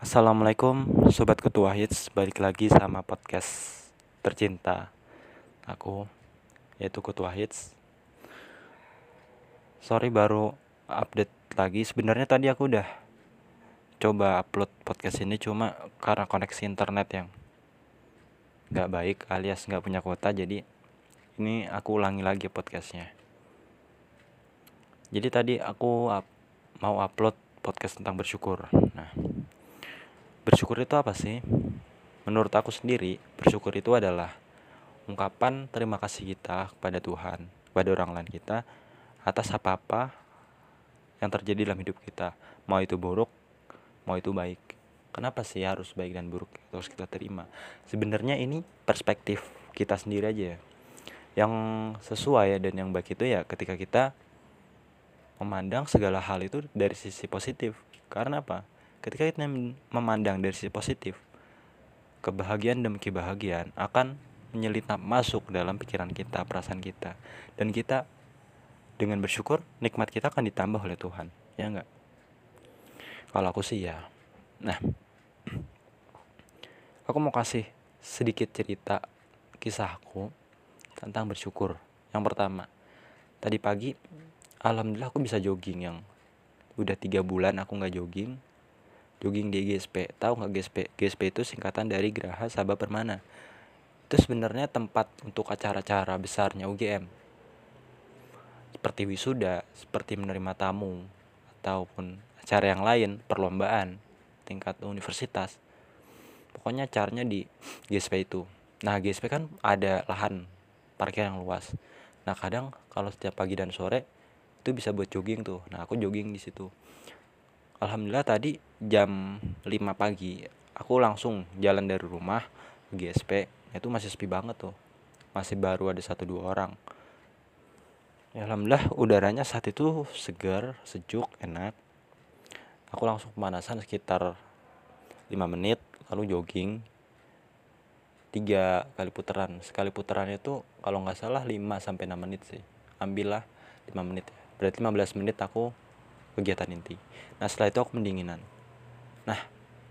Assalamualaikum Sobat Ketua Hits. Balik lagi sama podcast tercinta Aku Yaitu Ketua Hits. Sorry baru update lagi. Sebenarnya tadi aku udah Coba upload podcast ini Cuma karena koneksi internet yang Gak baik alias gak punya kuota Jadi Ini aku ulangi lagi podcastnya. Jadi tadi aku up, mau upload podcast tentang bersyukur. Nah Bersyukur itu apa sih? Menurut aku sendiri, bersyukur itu adalah ungkapan terima kasih kita kepada Tuhan, kepada orang lain kita atas apa-apa yang terjadi dalam hidup kita. Mau itu buruk, mau itu baik. Kenapa sih harus baik dan buruk harus kita terima? Sebenarnya ini perspektif kita sendiri aja ya. Yang sesuai dan yang baik itu ya ketika kita memandang segala hal itu dari sisi positif. Karena apa? Ketika kita memandang dari sisi positif kebahagiaan demi kebahagiaan akan menyelinap masuk dalam pikiran kita perasaan kita. Dan kita dengan bersyukur nikmat kita akan ditambah oleh Tuhan. Ya enggak kalau aku sih ya. Nah aku mau kasih sedikit cerita kisahku tentang bersyukur. Yang pertama tadi pagi alhamdulillah aku bisa jogging yang udah tiga bulan aku nggak jogging jogging di GSP tahu nggak GSP GSP itu singkatan dari Geraha Sabah Permana. Itu sebenarnya tempat untuk acara-acara besarnya UGM seperti wisuda seperti menerima tamu ataupun acara yang lain perlombaan tingkat universitas. Pokoknya acaranya di GSP itu. Nah GSP kan ada lahan parkir yang luas. Nah kadang kalau setiap pagi dan sore itu bisa buat jogging tuh. Nah aku jogging di situ Alhamdulillah tadi jam 5 pagi aku langsung jalan dari rumah ke GSP itu masih sepi banget tuh. Masih baru ada satu dua orang. Ya Alhamdulillah udaranya saat itu segar sejuk enak. Aku langsung pemanasan sekitar 5 menit lalu jogging. Tiga kali putaran. Sekali putaran itu kalau nggak salah 5 sampai 6 menit sih. Ambillah 5 menit. Berarti 15 menit aku kegiatan inti. Nah setelah itu aku mendinginan. Nah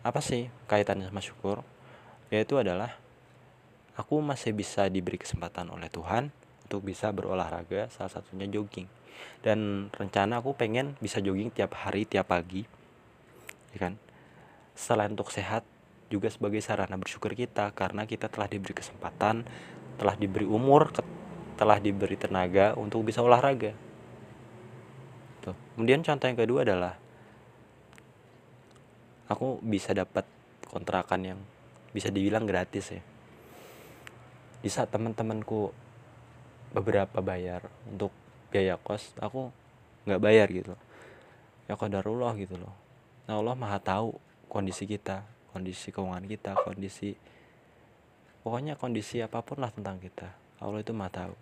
apa sih kaitannya sama syukur? Yaitu adalah aku masih bisa diberi kesempatan oleh Tuhan untuk bisa berolahraga salah satunya jogging. Dan rencana aku pengen bisa jogging tiap hari tiap pagi ya kan? Selain untuk sehat juga sebagai sarana bersyukur kita karena kita telah diberi kesempatan telah diberi umur telah diberi tenaga untuk bisa olahraga gitu. Kemudian contoh yang kedua adalah aku bisa dapat kontrakan yang bisa dibilang gratis ya. Di saat teman-temanku beberapa bayar untuk biaya kos aku nggak bayar gitu. Ya kodarullah gitu loh. Nah Allah maha tahu kondisi kita kondisi keuangan kita kondisi pokoknya kondisi apa pun lah tentang kita Allah itu maha tahu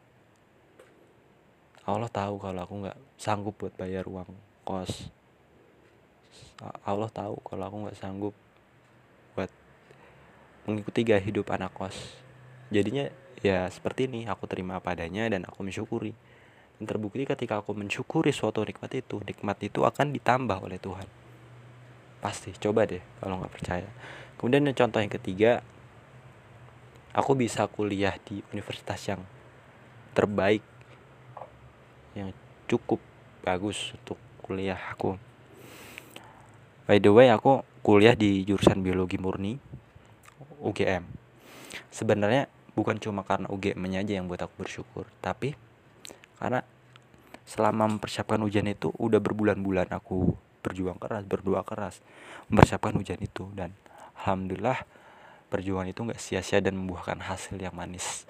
Allah tahu kalau aku nggak sanggup buat bayar uang kos. Allah tahu kalau aku nggak sanggup buat mengikuti gaya hidup anak kos. Jadinya ya seperti ini aku terima apa adanya dan aku mensyukuri. Dan terbukti ketika aku mensyukuri suatu nikmat itu nikmat itu akan ditambah oleh Tuhan. Pasti coba deh kalau nggak percaya. Kemudian yang contoh yang ketiga aku bisa kuliah di universitas yang terbaik yang cukup bagus untuk kuliah aku. By the way aku kuliah di jurusan biologi murni UGM sebenarnya bukan cuma karena UGM aja yang buat aku bersyukur tapi karena selama mempersiapkan ujian itu udah berbulan-bulan aku berjuang keras berdoa keras mempersiapkan ujian itu. Dan alhamdulillah perjuangan itu nggak sia-sia dan membuahkan hasil yang manis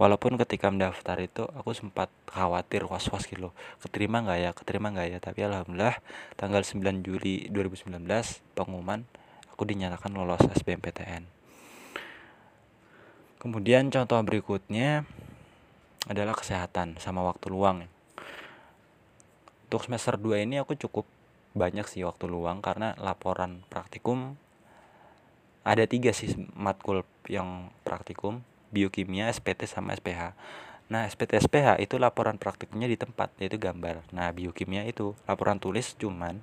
walaupun ketika mendaftar itu aku sempat khawatir was-was gitu loh. Keterima nggak ya? Keterima nggak ya? Tapi alhamdulillah tanggal 9 Juli 2019 pengumuman aku dinyatakan lolos SBMPTN kemudian contoh berikutnya adalah kesehatan sama waktu luang. Untuk semester 2 ini aku cukup banyak sih waktu luang karena laporan praktikum ada tiga sih matkul yang praktikum biokimia, SPT sama SPH. Nah, SPT SPH itu laporan praktiknya di tempat, yaitu gambar. Nah, biokimia itu laporan tulis cuman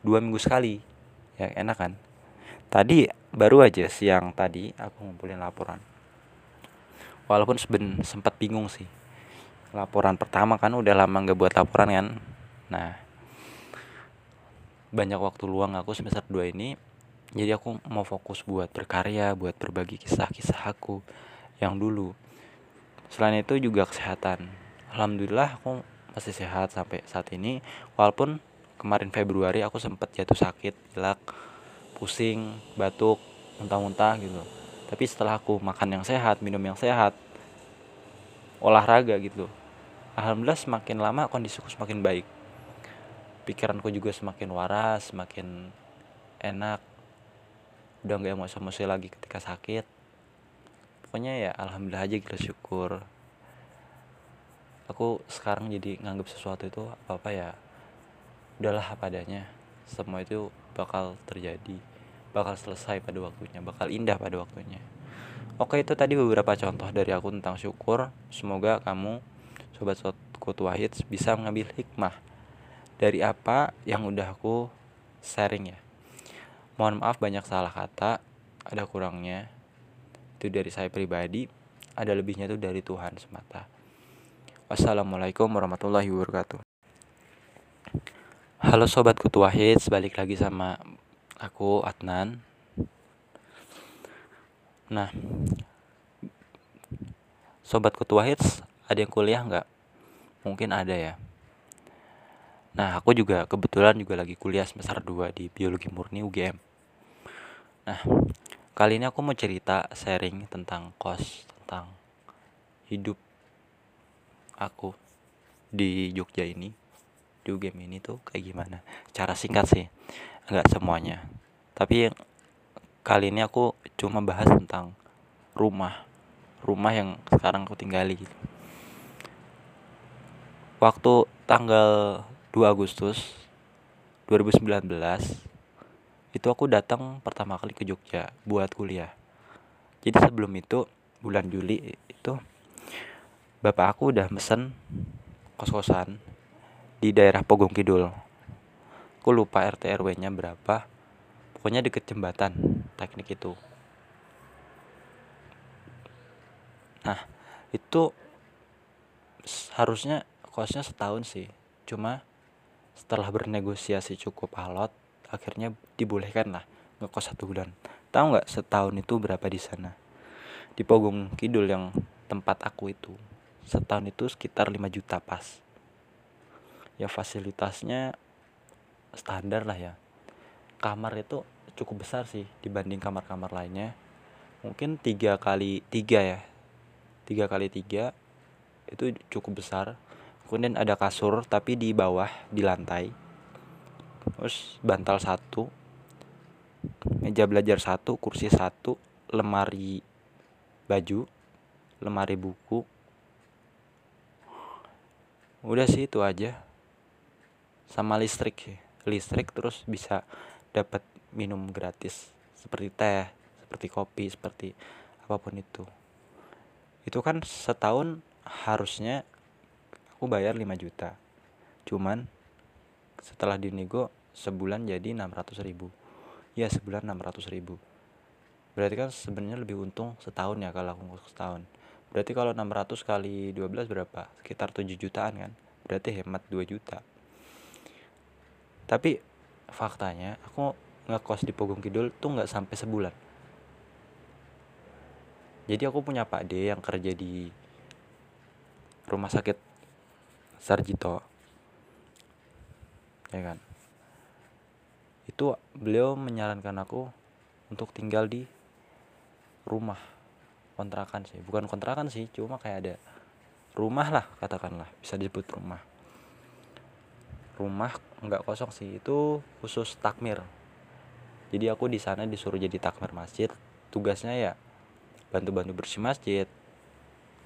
dua minggu sekali. Ya, enak kan? tadi baru aja siang tadi aku ngumpulin laporan walaupun seben sempat bingung sih laporan pertama kan udah lama nggak buat laporan kan nah banyak waktu luang aku semester 2 ini jadi aku mau fokus buat berkarya buat berbagi kisah-kisah aku yang dulu. Selain itu juga kesehatan. Alhamdulillah aku masih sehat sampai saat ini. Walaupun kemarin Februari aku sempat jatuh sakit pilek pusing batuk muntah-muntah gitu. Tapi setelah aku makan yang sehat minum yang sehat olahraga gitu alhamdulillah semakin lama kondisiku semakin baik. Pikiranku juga semakin waras semakin enak. Udah nggak emosi-emosi lagi ketika sakit pokoknya ya alhamdulillah aja kita syukur. Aku sekarang jadi nganggap sesuatu itu apa apa ya udahlah apa adanya. Semua itu bakal terjadi bakal selesai pada waktunya bakal indah pada waktunya. Oke itu tadi beberapa contoh dari aku tentang syukur. Semoga kamu sobat kutu wahid bisa mengambil hikmah dari apa yang udah aku sharing ya. Mohon maaf banyak salah kata ada kurangnya itu dari saya pribadi ada lebihnya itu dari Tuhan semata. Wassalamualaikum warahmatullahi wabarakatuh. Halo sobat kutu wahid balik lagi sama aku Adnan. Nah sobat ketua hits ada yang kuliah nggak? Mungkin ada ya. Nah aku juga kebetulan juga lagi kuliah semester 2 di biologi murni UGM nah kali ini aku mau cerita sharing tentang kos tentang hidup aku di Jogja ini di UGM ini tuh kayak gimana? Cara singkat sih nggak semuanya. Tapi kali ini aku cuma bahas tentang rumah rumah yang sekarang aku tinggali. Waktu tanggal 2 Agustus 2019 itu aku datang pertama kali ke Jogja buat kuliah. Jadi sebelum itu bulan Juli itu bapak aku udah mesen kos-kosan di daerah Pogong Kidul. Aku lupa RT RW nya berapa. Pokoknya deket jembatan teknik itu. Nah itu harusnya kosnya setahun sih. Cuma setelah bernegosiasi cukup alot akhirnya dibolehkan lah ngekos satu bulan. Tahu nggak setahun itu berapa di sana? Di Pogong Kidul yang tempat aku itu setahun itu sekitar 5 juta pas. Ya fasilitasnya standar lah ya. Kamar itu cukup besar sih dibanding kamar-kamar lainnya. Mungkin tiga kali tiga ya. Tiga kali tiga itu cukup besar. Kemudian ada kasur tapi di bawah di lantai terus bantal satu meja belajar satu kursi satu lemari baju lemari buku. Udah sih itu aja. Sama listrik listrik terus bisa dapat minum gratis. Seperti teh seperti kopi seperti apa pun itu. Itu kan setahun harusnya aku bayar 5 juta. Cuman setelah dinego sebulan jadi 600 ribu. Ya sebulan 600 ribu. Berarti kan sebenarnya lebih untung setahun ya kalau aku setahun. Berarti kalau 600 kali 12 berapa? Sekitar 7 jutaan kan? Berarti hemat 2 juta. Tapi faktanya aku ngekos di Pogong Kidul tuh nggak sampai sebulan. Jadi aku punya Pak D yang kerja di rumah sakit Sarjito. Ya kan itu beliau menyarankan aku untuk tinggal di rumah. Kontrakan sih. Bukan kontrakan sih cuma kayak ada rumah lah katakanlah. Bisa disebut rumah. Rumah nggak kosong sih itu khusus takmir. Jadi aku di sana disuruh jadi takmir masjid. Tugasnya ya bantu-bantu bersih masjid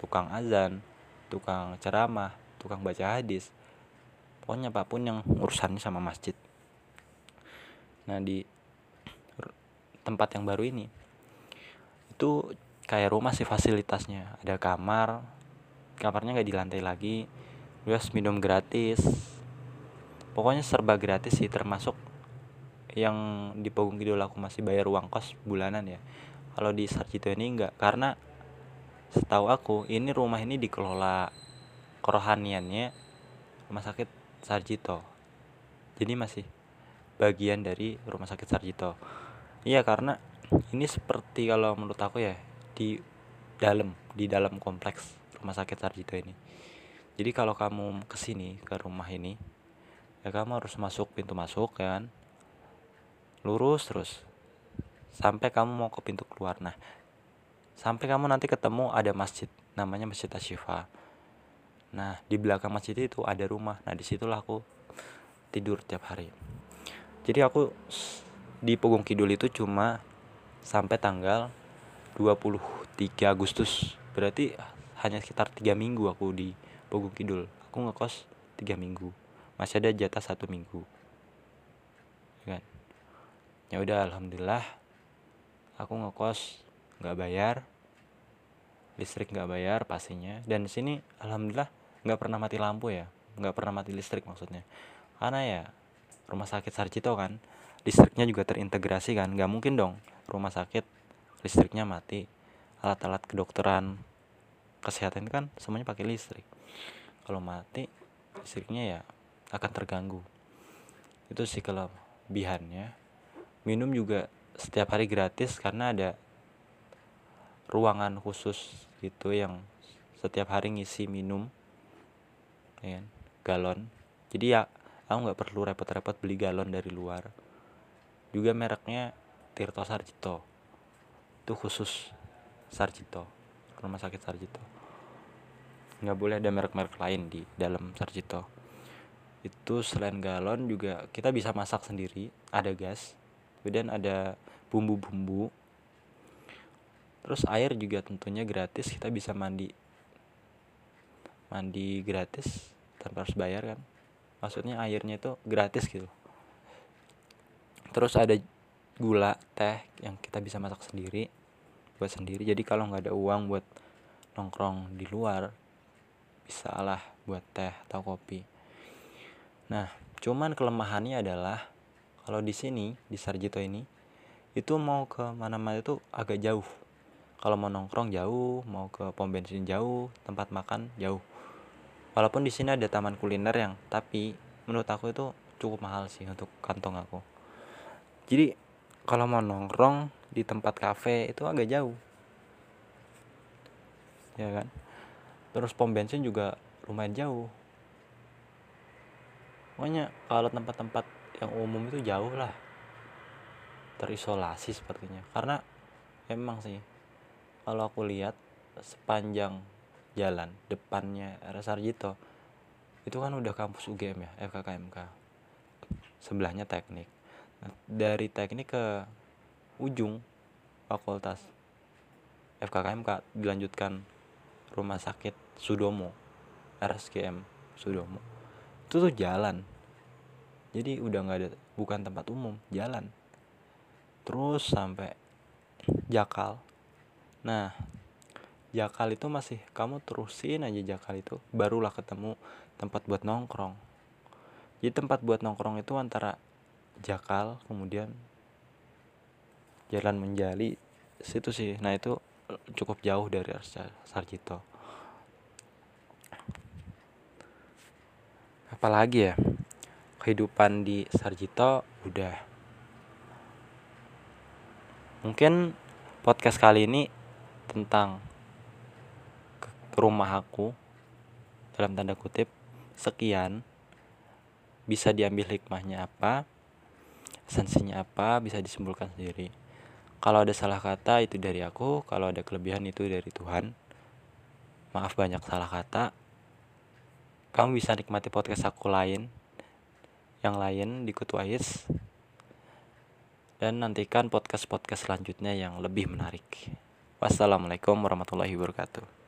tukang azan tukang ceramah tukang baca hadis. Pokoknya apa pun yang urusannya sama masjid nah di tempat yang baru ini itu kayak rumah sih fasilitasnya. Ada kamar kamarnya nggak di lantai lagi terus minum gratis. Pokoknya serba gratis sih termasuk yang di Pogung Kidul aku masih bayar uang kos bulanan ya. Kalau di Sarjito ini enggak karena setahu aku ini rumah ini dikelola kerohaniannya rumah sakit Sarjito. Jadi masih bagian dari rumah sakit Sarjito. Iya karena ini seperti kalau menurut aku ya di dalam di dalam kompleks rumah sakit Sarjito ini. Jadi kalau kamu ke sini ke rumah ini ya kamu harus masuk pintu masuk kan? Lurus terus. Sampai kamu mau ke pintu keluar. Nah sampai kamu nanti ketemu ada masjid namanya masjid Asyifa nah di belakang masjid itu ada rumah. Nah di situlah aku tidur tiap hari jadi aku di Pogung Kidul itu cuma sampai tanggal 23 Agustus. Berarti hanya sekitar tiga minggu aku di Pogung Kidul. Aku ngekos tiga minggu. Masih ada jatah satu minggu. Ya kan? Ya udah alhamdulillah aku ngekos nggak bayar listrik nggak bayar pastinya. Dan sini alhamdulillah nggak pernah mati lampu ya. Nggak pernah mati listrik maksudnya. Karena ya rumah sakit Sarjito kan listriknya juga terintegrasi kan nggak mungkin dong rumah sakit listriknya mati. Alat-alat kedokteran kesehatan kan semuanya pakai listrik. Kalau mati listriknya ya akan terganggu. Itu sih kelebihannya. Minum juga setiap hari gratis karena ada ruangan khusus gitu yang setiap hari ngisi minum ya kan, galon. Jadi ya aku nggak perlu repot-repot beli galon dari luar. Juga mereknya Tirto Sarjito. Itu khusus Sarjito rumah sakit Sarjito. Nggak boleh ada merek-merek lain di dalam Sarjito. Itu selain galon juga kita bisa masak sendiri ada gas kemudian ada bumbu-bumbu. Terus air juga tentunya gratis kita bisa mandi. Mandi gratis tanpa harus bayar kan maksudnya airnya itu gratis gitu. Terus ada gula teh yang kita bisa masak sendiri buat sendiri. Jadi kalau nggak ada uang buat nongkrong di luar bisa lah buat teh atau kopi. Nah cuman kelemahannya adalah kalau di sini di Sarjito ini itu mau ke mana-mana itu agak jauh. Kalau mau nongkrong jauh mau ke pom bensin jauh tempat makan jauh walaupun di sini ada taman kuliner yang tapi menurut aku itu cukup mahal sih untuk kantong aku. Jadi kalau mau nongkrong di tempat kafe itu agak jauh. Ya kan? Terus pom bensin juga lumayan jauh. Pokoknya kalau tempat-tempat yang umum itu jauh lah. Terisolasi sepertinya. Karena emang sih kalau aku lihat sepanjang jalan depannya Sarjito itu kan udah kampus UGM ya FKKMK sebelahnya teknik. Dari teknik ke ujung fakultas FKKMK dilanjutkan rumah sakit Sudomo RSGM Sudomo. Itu tuh jalan. Jadi udah nggak ada bukan tempat umum jalan. Terus sampai Jakal. Nah Jakal itu masih kamu terusin aja Jakal itu barulah ketemu tempat buat nongkrong. Jadi tempat buat nongkrong itu antara Jakal kemudian Jalan Menjali situ sih. Nah itu cukup jauh dari Sarjito. Apalagi ya kehidupan di Sarjito udah. Mungkin podcast kali ini tentang rumah aku dalam tanda kutip sekian. Bisa diambil hikmahnya apa esensinya apa bisa disimpulkan sendiri. Kalau ada salah kata itu dari aku. Kalau ada kelebihan itu dari Tuhan. Maaf banyak salah kata. Kamu bisa nikmati podcast aku lain yang lain di Kutu Ais dan nantikan podcast-podcast selanjutnya yang lebih menarik. Wassalamualaikum warahmatullahi wabarakatuh